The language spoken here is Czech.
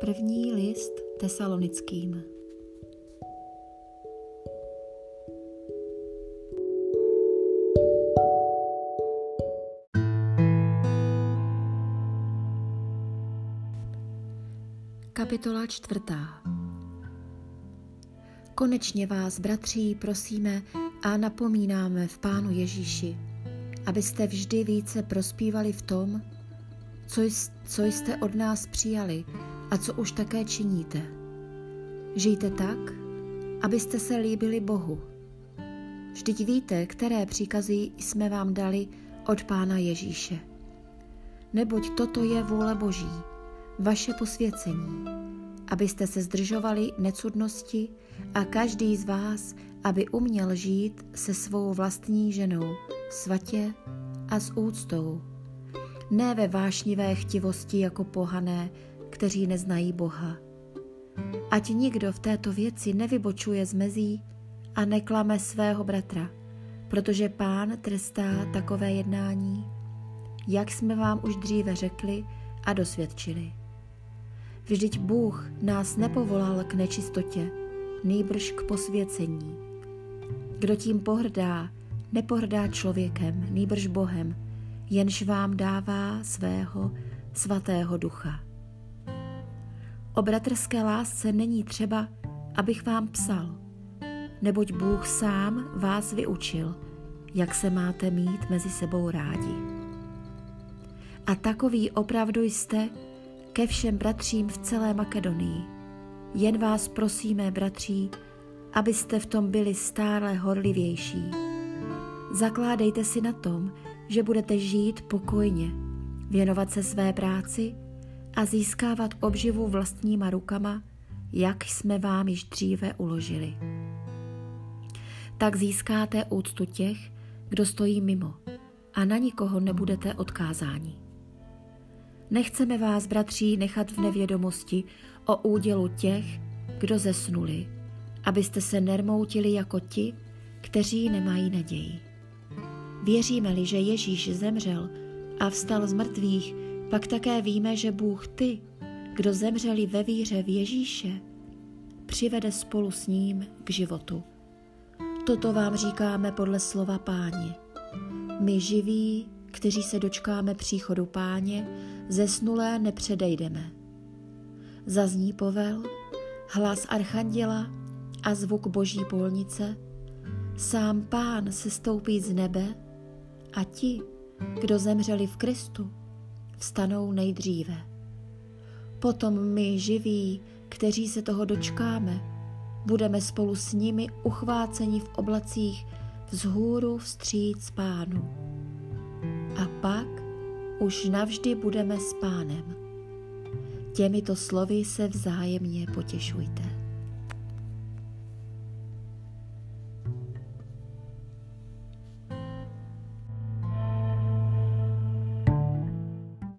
První list tesalonickým. Kapitola čtvrtá Konečně vás, bratří, prosíme a napomínáme v Pánu Ježíši, abyste vždy více prospívali v tom, co, co jste od nás přijali a co už také činíte. Žijte tak, abyste se líbili Bohu. Vždyť víte, které příkazy jsme vám dali od Pána Ježíše. Neboť toto je vůle Boží, vaše posvěcení, abyste se zdržovali necudnosti a každý z vás, aby uměl žít se svou vlastní ženou svatě a s úctou. Ne ve vášnivé chtivosti jako pohané, kteří neznají Boha. Ať nikdo v této věci nevybočuje z mezí a neklame svého bratra, protože pán trestá takové jednání, jak jsme vám už dříve řekli a dosvědčili. Vždyť Bůh nás nepovolal k nečistotě, nejbrž k posvěcení. Kdo tím pohrdá, nepohrdá člověkem, nejbrž Bohem, jenž vám dává svého svatého ducha. O bratrské lásce není třeba, abych vám psal, neboť Bůh sám vás vyučil, jak se máte mít mezi sebou rádi. A takový opravdu jste ke všem bratřím v celé Makedonii. Jen vás prosíme, bratří, abyste v tom byli stále horlivější. Zakládejte si na tom, že budete žít pokojně, věnovat se své práci a získávat obživu vlastníma rukama, jak jsme vám již dříve uložili. Tak získáte úctu těch, kdo stojí mimo a na nikoho nebudete odkázáni. Nechceme vás, bratří, nechat v nevědomosti o údělu těch, kdo zesnuli, abyste se nermoutili jako ti, kteří nemají naději. Věříme-li, že Ježíš zemřel a vstal z mrtvých, pak také víme, že Bůh ty, kdo zemřeli ve víře v Ježíše, přivede spolu s ním k životu. Toto vám říkáme podle slova páně. My živí, kteří se dočkáme příchodu páně, zesnulé nepředejdeme. Zazní povel, hlas archanděla a zvuk boží polnice, sám pán se stoupí z nebe a ti, kdo zemřeli v Kristu, vstanou nejdříve. Potom my živí, kteří se toho dočkáme, budeme spolu s nimi uchváceni v oblacích vzhůru vstříc pánu. A pak už navždy budeme s pánem. Těmito slovy se vzájemně potěšujte.